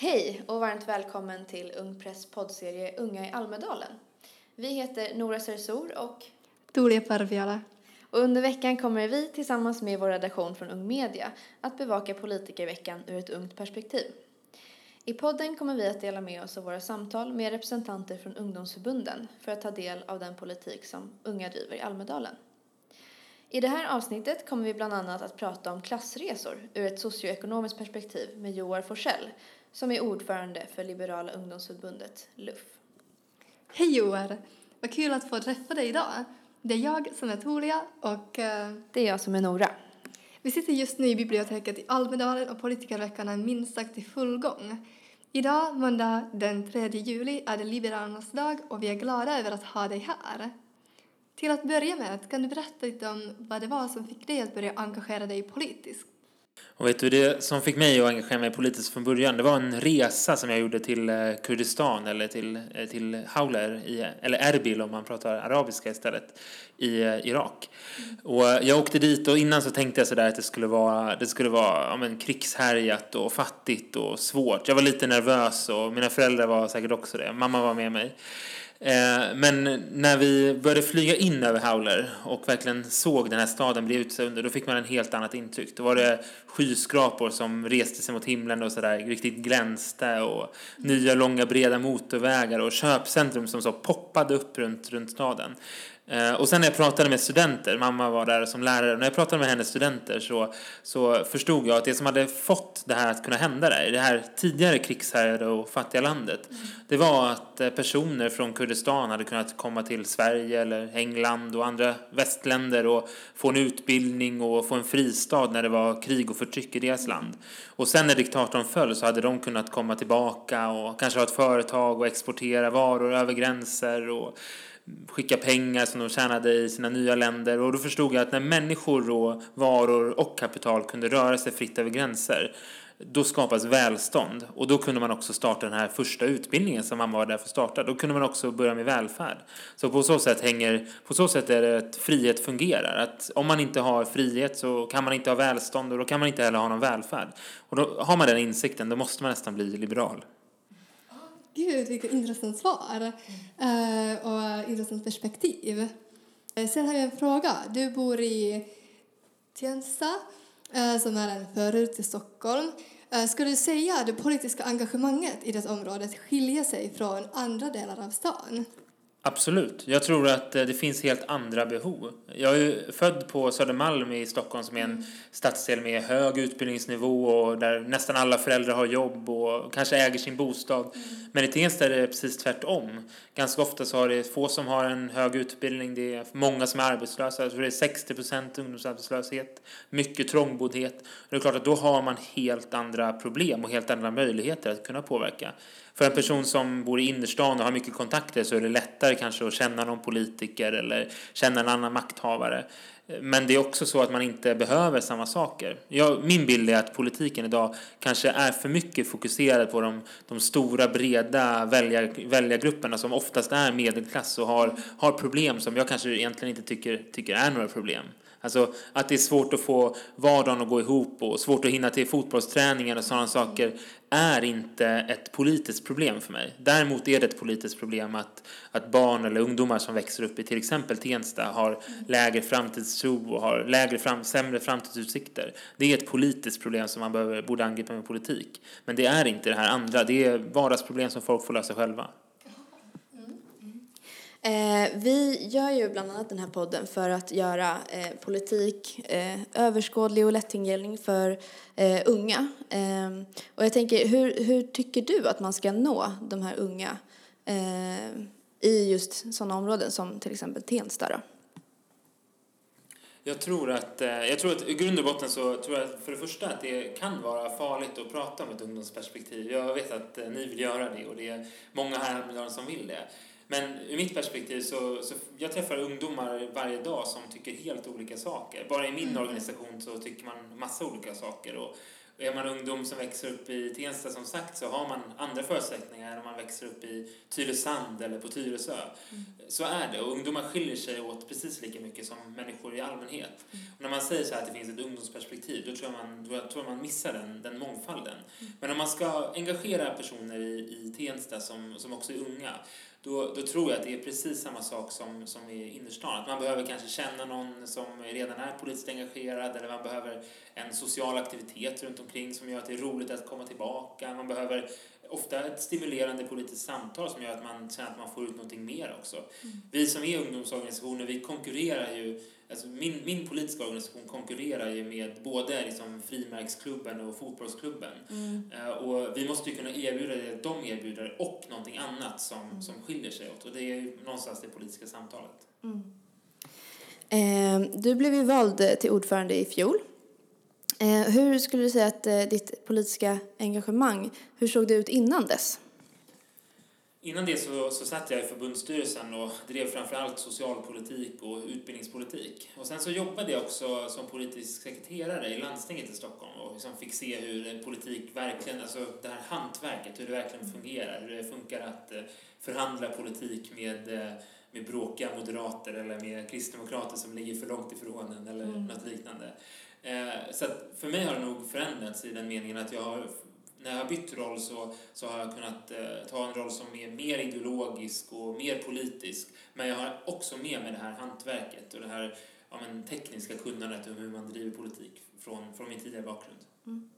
Hej och varmt välkommen till Ung Press poddserie Unga i Almedalen. Vi heter Nora Sersor och Tulia Parviala. och under veckan kommer vi tillsammans med vår redaktion från Ung Media att bevaka politikerveckan ur ett ungt perspektiv. I podden kommer vi att dela med oss av våra samtal med representanter från ungdomsförbunden för att ta del av den politik som unga driver i Almedalen. I det här avsnittet kommer vi bland annat att prata om klassresor ur ett socioekonomiskt perspektiv med Joar Forsell som är ordförande för Liberala ungdomsförbundet LUF. Hej Joar! Vad kul att få träffa dig idag. Det är jag som är Tulia och eh, Det är jag som är Nora. vi sitter just nu i biblioteket i Almedalen och politikerveckan är minst sagt i full gång. Idag, måndag den 3 juli, är det Liberalernas dag och vi är glada över att ha dig här. Till att börja med, kan du berätta lite om vad det var som fick dig att börja engagera dig politiskt? Och vet du, det som fick mig att engagera mig politiskt från början, det var en resa som jag gjorde till eh, Kurdistan eller till, eh, till Hauler, i, eller Erbil om man pratar arabiska istället, i eh, Irak. Och jag åkte dit och innan så tänkte jag sådär att det skulle vara, det skulle vara ja, men, krigshärjat och fattigt och svårt. Jag var lite nervös och mina föräldrar var säkert också det. Mamma var med mig. Eh, Men när vi började flyga in över Howler och verkligen såg den här staden bli utsönder, då fick man en helt annat intryck. Då var det skyskrapor som reste sig mot himlen och sådär riktigt glänste och nya långa breda motorvägar och köpcentrum som så poppade upp runt, runt staden. Eh, och sen när jag pratade med studenter, mamma var där som lärare, när jag pratade med hennes studenter så, så förstod jag att det som hade fått det här att kunna hända där, i det här tidigare krigshärjade och fattiga landet, det var att eh, personer från Kurdistan hade kunnat komma till Sverige eller England och andra västländer och få en utbildning och få en fristad när det var krig och förtryck i deras land. Och sen när diktatorn föll så hade de kunnat komma tillbaka och kanske ha ett företag och exportera varor över gränser och skicka pengar som de tjänade i sina nya länder. Och då förstod jag att när människor och varor och kapital kunde röra sig fritt över gränser då skapas välstånd. Och då kunde man också starta den här första utbildningen som mamma var där för att starta. Då kunde man också börja med välfärd. Så på så sätt hänger, på så sätt är det att frihet fungerar. Att om man inte har frihet så kan man inte ha välstånd och då kan man inte heller ha någon välfärd. Och då har man den insikten, då måste man nästan bli liberal. Gud, vilket intressant svar mm. och intressant perspektiv. Eh, sen har jag en fråga. Du bor i Tensta, eh, som är en förort till Stockholm. Skulle du säga att det politiska engagemanget i det området skiljer sig från andra delar av stan? Absolut. Jag tror att eh, det finns helt andra behov. Jag är ju född på Södermalm i Stockholm som är en stadsdel med hög utbildningsnivå och där nästan alla föräldrar har jobb och kanske äger sin bostad. Men i Tensta är det precis tvärtom. Ganska ofta så har det få som har en hög utbildning, det är många som är arbetslösa. Jag tror det är 60 procent ungdomsarbetslöshet, mycket trångboddhet. Och det är klart att då har man helt andra problem och helt andra möjligheter att kunna påverka. För en person som bor i innerstan och har mycket kontakter så är det lättare kanske att känna någon politiker eller känna en annan makthavare. Men det är också så att man inte behöver samma saker. Jag, min bild är att politiken idag kanske är för mycket fokuserad på de, de stora breda väljar, väljargrupperna som oftast är medelklass och har, har problem som jag kanske egentligen inte tycker, tycker är några problem. Alltså att det är svårt att få vardagen att gå ihop och svårt att hinna till fotbollsträningen och sådana saker är inte ett politiskt problem för mig. Däremot är det ett politiskt problem att, att barn eller ungdomar som växer upp i till exempel Tensta har lägre framtidstro och har lägre fram, sämre framtidsutsikter. Det är ett politiskt problem som man behöver, borde angripa med politik. Men det är inte det här andra. Det är vardagsproblem som folk får lösa själva. Eh, vi gör ju bland annat den här podden för att göra eh, politik eh, överskådlig och lättillgänglig för eh, unga. Eh, och jag tänker, hur, hur tycker du att man ska nå de här unga eh, i just sådana områden som till exempel Tensta då? Jag tror att, eh, jag tror att i grund och botten så tror jag för det första att det kan vara farligt att prata om ett ungdomsperspektiv. Jag vet att eh, ni vill göra det och det är många här i Almedalen som vill det. Men ur mitt perspektiv så, så jag träffar ungdomar varje dag som tycker helt olika saker. Bara i min organisation så tycker man massa olika saker. Och, är man ungdom som växer upp i Tensta som sagt så har man andra förutsättningar än om man växer upp i Tylösand eller på Tyresö. Mm. Så är det och ungdomar skiljer sig åt precis lika mycket som människor i allmänhet. Mm. Och när man säger så här att det finns ett ungdomsperspektiv då tror jag man, då tror man missar den, den mångfalden. Mm. Men om man ska engagera personer i, i Tensta som, som också är unga då, då tror jag att det är precis samma sak som, som i innerstan. Att man behöver kanske känna någon som redan är politiskt engagerad eller man behöver en social aktivitet runt omkring som gör att det är roligt att komma tillbaka. Man behöver ofta ett stimulerande politiskt samtal som gör att man känner att man får ut någonting mer också. Mm. Vi som är ungdomsorganisationer, vi konkurrerar ju Alltså min, min politiska organisation konkurrerar ju med både liksom frimärksklubben och fotbollsklubben. Mm. Uh, och vi måste ju kunna erbjuda det de erbjuder och någonting annat som, mm. som skiljer sig åt. Och det är ju någonstans det politiska samtalet. Mm. Eh, du blev ju vald till ordförande i fjol. Eh, hur skulle du säga att eh, ditt politiska engagemang, hur såg det ut innan dess? Innan det så, så satt jag i förbundsstyrelsen och drev framförallt socialpolitik och utbildningspolitik. Och sen så jobbade jag också som politisk sekreterare i landstinget i Stockholm och liksom fick se hur politik verkligen, alltså det här hantverket, hur det verkligen fungerar, hur det funkar att eh, förhandla politik med med bråkiga moderater eller med kristdemokrater som ligger för långt ifrån en eller mm. något liknande. Eh, så för mig har det nog förändrats i den meningen att jag har när jag har bytt roll så, så har jag kunnat eh, ta en roll som är mer ideologisk och mer politisk. Men jag har också med mig det här hantverket och det här ja, men, tekniska kunnandet om hur man driver politik från, från min tidigare bakgrund. Mm.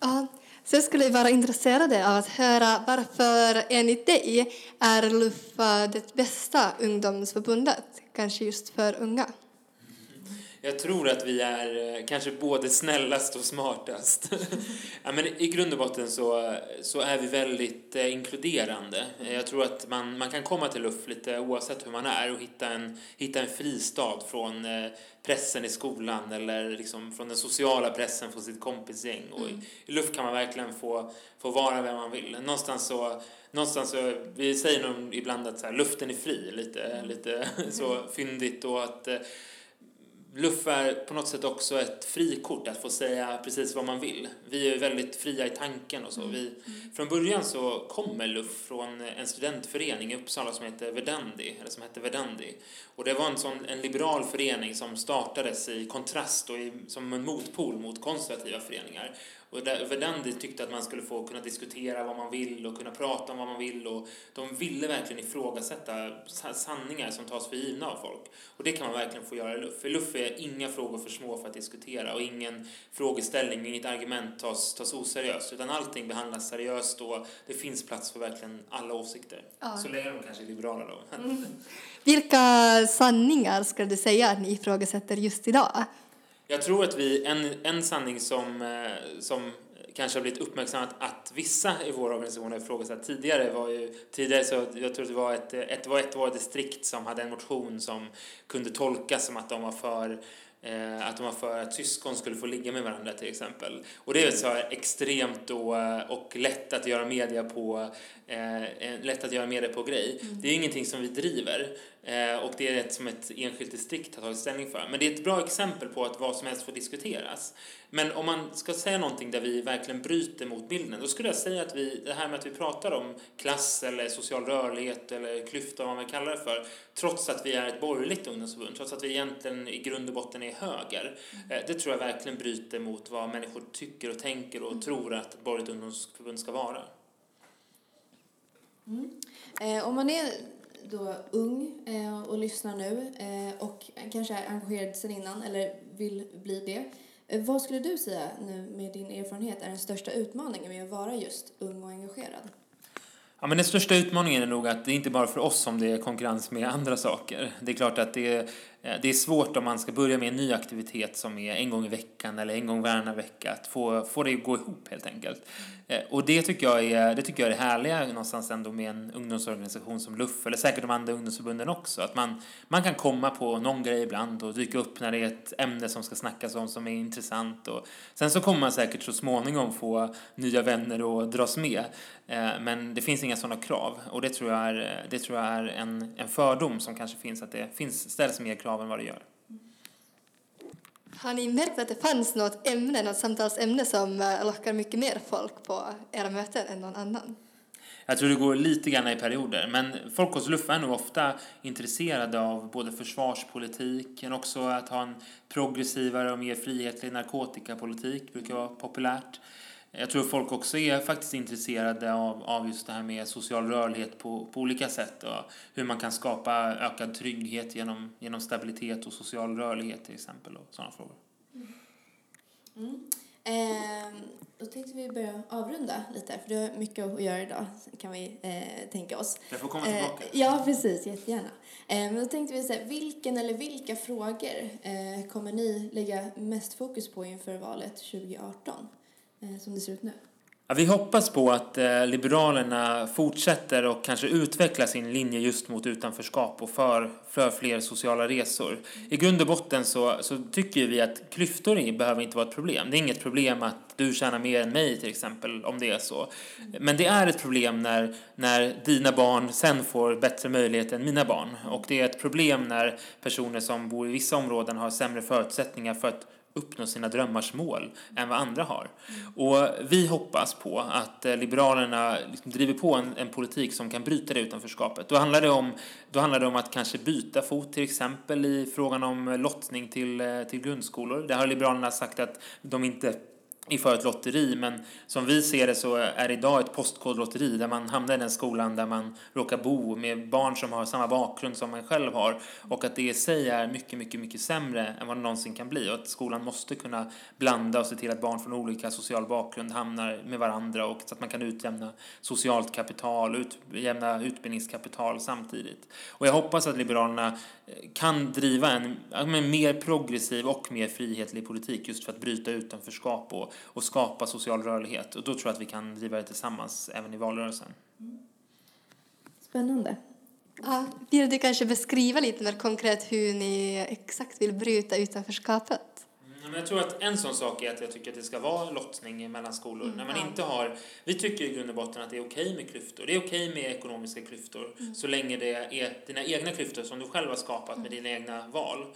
Ja, så jag skulle vara intresserad av att höra varför enligt dig är LUFA det bästa ungdomsförbundet, kanske just för unga? Jag tror att vi är eh, kanske både snällast och smartast. ja, men I grund och botten så, så är vi väldigt eh, inkluderande. Jag tror att man, man kan komma till LUF lite oavsett hur man är och hitta en, hitta en fristad från eh, pressen i skolan eller liksom från den sociala pressen från sitt kompisgäng. Och i, I LUF kan man verkligen få, få vara vem man vill. Någonstans så någonstans så, vi säger nog ibland att så här, luften är fri, lite, lite så fyndigt och att Luff är på något sätt också ett frikort att få säga precis vad man vill. Vi är väldigt fria i tanken och så. Mm. Vi, från början så kommer Luff från en studentförening i Uppsala som heter Verdandi, eller som hette Verdandi. Och det var en sån en liberal förening som startades i kontrast och i, som en motpol mot konservativa föreningar. Och där Verdandi tyckte att man skulle få kunna diskutera vad man vill och kunna prata om vad man vill och de ville verkligen ifrågasätta sanningar som tas för givna av folk. Och det kan man verkligen få göra i LUF. I LUF är inga frågor för små för att diskutera och ingen frågeställning, inget argument tas, tas oseriöst utan allting behandlas seriöst och det finns plats för verkligen alla åsikter. Ja. Så länge de kanske är liberala då. Mm. Vilka sanningar skulle du säga att ni ifrågasätter just idag? Jag tror att vi, en, en sanning som, eh, som kanske har blivit uppmärksammat att vissa i vår organisation har ifrågasatt tidigare var ju tidigare så jag tror det var ett, ett, var ett var distrikt som hade en motion som kunde tolkas som att de var för Eh, att de var för att syskon skulle få ligga med varandra till exempel. Och det är så extremt då, eh, och lätt att göra media på, eh, lätt att göra media på grej. Mm. Det är ingenting som vi driver eh, och det är ett som ett enskilt distrikt har tagit ställning för. Men det är ett bra exempel på att vad som helst får diskuteras. Men om man ska säga någonting där vi verkligen bryter mot bilden, då skulle jag säga att vi, det här med att vi pratar om klass eller social rörlighet eller klyfta, vad man kallar det för, trots att vi är ett borgerligt ungdomsförbund, trots att vi egentligen i grund och botten är höger, mm. det tror jag verkligen bryter mot vad människor tycker och tänker och mm. tror att borgerligt ungdomsförbund ska vara. Mm. Eh, om man är då ung eh, och lyssnar nu eh, och kanske är engagerad sedan innan eller vill bli det Eh, vad skulle du säga nu med din erfarenhet är den största utmaningen med att vara just ung och engagerad? Ja, men den största utmaningen är nog att det inte bara för oss som det är konkurrens med andra saker. Det är klart att det eh, Eh, det är svårt om man ska börja med en ny aktivitet som är en gång i veckan eller en gång varannan vecka att få, få det att gå ihop helt enkelt. Eh, och det tycker, jag är, det tycker jag är det härliga någonstans ändå med en ungdomsorganisation som LUF eller säkert de andra ungdomsförbunden också. Att man, man kan komma på någon grej ibland och dyka upp när det är ett ämne som ska snackas om som är intressant. Och sen så kommer man säkert så småningom få nya vänner och dras med. Eh, men det finns inga sådana krav och det tror jag är, det tror jag är en, en fördom som kanske finns att det finns, ställs mer krav än vad det gör. Har ni märkt att det fanns något ämne, något samtalsämne som eh, lockar mycket mer folk på era möten än någon annan? Jag tror det går lite grann i perioder, men folk hos LUF är nog ofta intresserade av både försvarspolitik, men också att ha en progressivare och mer frihetlig narkotikapolitik, brukar vara populärt. Jag tror folk också är faktiskt intresserade av, av just det här med social rörlighet på, på olika sätt och hur man kan skapa ökad trygghet genom, genom stabilitet och social rörlighet till exempel och sådana frågor. Mm. Mm. Eh, då tänkte vi börja avrunda lite, för du har mycket att göra idag, kan vi eh, tänka oss. Jag får komma tillbaka. Eh, ja, precis, jättegärna. Eh, men då tänkte vi säga, vilken eller vilka frågor eh, kommer ni lägga mest fokus på inför valet 2018? Eh, som det ser ut nu? Ja, vi hoppas på att eh, Liberalerna fortsätter och kanske utvecklar sin linje just mot utanförskap och för, för fler sociala resor. I grund och botten så, så tycker vi att klyftor behöver inte vara ett problem. Det är inget problem att du tjänar mer än mig till exempel, om det är så. Men det är ett problem när, när dina barn sen får bättre möjligheter än mina barn. Och det är ett problem när personer som bor i vissa områden har sämre förutsättningar för att uppnå sina drömmars mål än vad andra har. Och vi hoppas på att eh, Liberalerna liksom driver på en, en politik som kan bryta det utanförskapet. Då handlar det, om, då handlar det om att kanske byta fot till exempel i frågan om lottning till, eh, till grundskolor. Där har Liberalerna sagt att de inte inför ett lotteri, men som vi ser det så är det idag ett postkodlotteri där man hamnar i den skolan där man råkar bo med barn som har samma bakgrund som man själv har och att det i sig är mycket, mycket, mycket sämre än vad det någonsin kan bli och att skolan måste kunna blanda och se till att barn från olika social bakgrund hamnar med varandra och så att man kan utjämna socialt kapital, och utjämna utbildningskapital samtidigt. Och jag hoppas att Liberalerna eh, kan driva en, en mer progressiv och mer frihetlig politik just för att bryta utanförskap och, och skapa social rörlighet. Och då tror jag att vi kan driva det tillsammans även i valrörelsen. Spännande. Ja, vill du kanske beskriva lite mer konkret hur ni exakt vill bryta utanförskapet? Men jag tror att en sån sak är att jag tycker att det ska vara lottning mellan skolor. Mm, när man inte har, vi tycker i grund och botten att det är okej med klyftor. Det är okej med ekonomiska klyftor mm. så länge det är dina egna klyftor som du själv har skapat med dina egna val.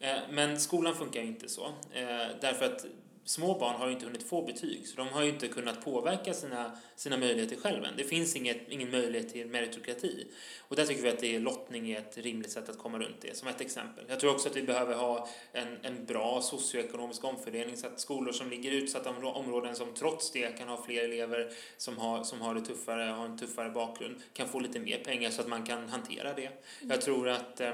Eh, men skolan funkar ju inte så. Eh, därför att små barn har ju inte hunnit få betyg så de har ju inte kunnat påverka sina, sina möjligheter själva. Det finns inget, ingen möjlighet till meritokrati. Och där tycker vi att det är lottning är ett rimligt sätt att komma runt det, som ett exempel. Jag tror också att vi behöver ha en, en bra socioekonomisk omfördelning så att skolor som ligger i utsatta områden som trots det kan ha fler elever som har, som har det tuffare, har en tuffare bakgrund, kan få lite mer pengar så att man kan hantera det. Jag tror att eh,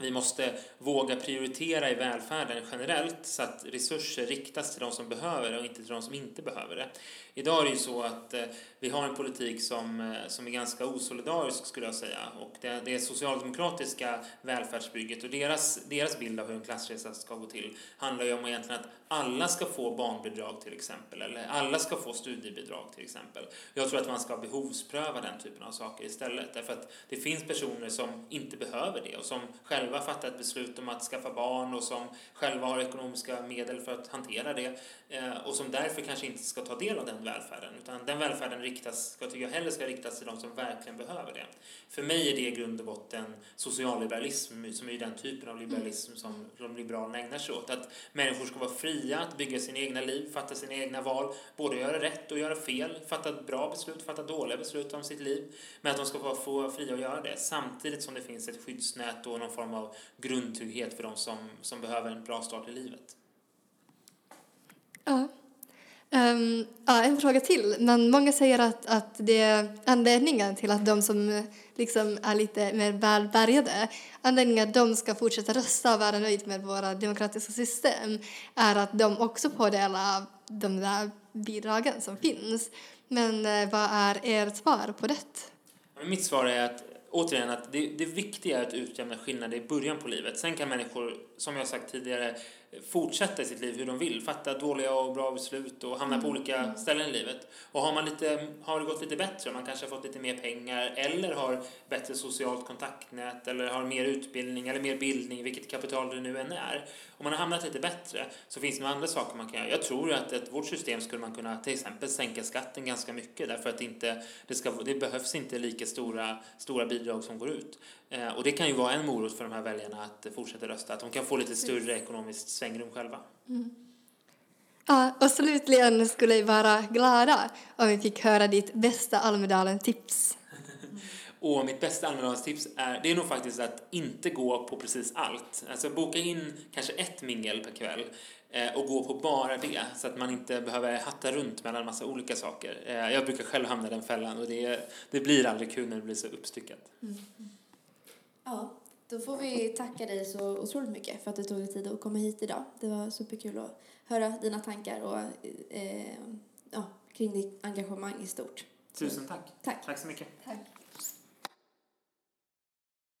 vi måste våga prioritera i välfärden generellt så att resurser riktas till de som behöver det och inte till de som inte behöver det. Idag är det ju så att eh, vi har en politik som, eh, som är ganska osolidarisk skulle jag säga och det, det socialdemokratiska välfärdsbygget och deras, deras bild av hur en klassresa ska gå till handlar ju om egentligen att alla ska få barnbidrag till exempel eller alla ska få studiebidrag till exempel. Jag tror att man ska behovspröva den typen av saker istället därför att det finns personer som inte behöver det och som själva fattar ett beslut om att skaffa barn och som själva har ekonomiska medel för att hantera det eh, och som därför kanske inte ska ta del av den välfärden utan den välfärden riktas, jag tycker jag hellre ska riktas till de som verkligen behöver det. För mig är det i grund och botten socialliberalism som är den typen av liberalism som de liberalerna ägnar sig åt. Att människor ska vara fria att bygga sina egna liv, fatta sina egna val, både göra rätt och göra fel, fatta bra beslut, fatta dåliga beslut om sitt liv. Men att de ska få fria att göra det samtidigt som det finns ett skyddsnät och någon form av grundtrygghet för de som, som behöver en bra start i livet. Ja, Um, ja, en fråga till. Men många säger att, att det är anledningen till att de som liksom är lite mer välbärgade, anledningen att de ska fortsätta rösta och vara nöjda med våra demokratiska system är att de också får del av de där bidragen som finns. Men eh, vad är ert svar på det? Mitt svar är att återigen att det, det viktiga är att utjämna skillnader i början på livet. Sen kan människor, som jag sagt tidigare, fortsätta i sitt liv hur de vill, fatta dåliga och bra beslut och hamna på olika ställen i livet. Och har, man lite, har det gått lite bättre, man kanske har fått lite mer pengar eller har bättre socialt kontaktnät eller har mer utbildning eller mer bildning, vilket kapital det nu än är. Om man har hamnat lite bättre så finns det nog andra saker man kan göra. Jag tror att ett, vårt system skulle man kunna till exempel sänka skatten ganska mycket därför att inte, det, ska, det behövs inte lika stora, stora bidrag som går ut. Eh, och det kan ju vara en morot för de här väljarna att fortsätta rösta, att de kan få lite större ekonomiskt svängrum själva. Ja, och slutligen skulle vi vara glada om vi fick höra ditt bästa Almedalen-tips. Och mitt bästa Almedalstips är, det är nog faktiskt att inte gå på precis allt. Alltså boka in kanske ett mingel per kväll eh, och gå på bara det så att man inte behöver hatta runt mellan massa olika saker. Eh, jag brukar själv hamna i den fällan och det, det blir aldrig kul när det blir så uppstyckat. Ja, då får vi tacka dig så otroligt mycket för att du tog dig tid att komma hit idag. Det var superkul att höra dina tankar och, eh, ja, kring ditt engagemang i stort. Tusen tack. Tack. Tack så mycket. Tack.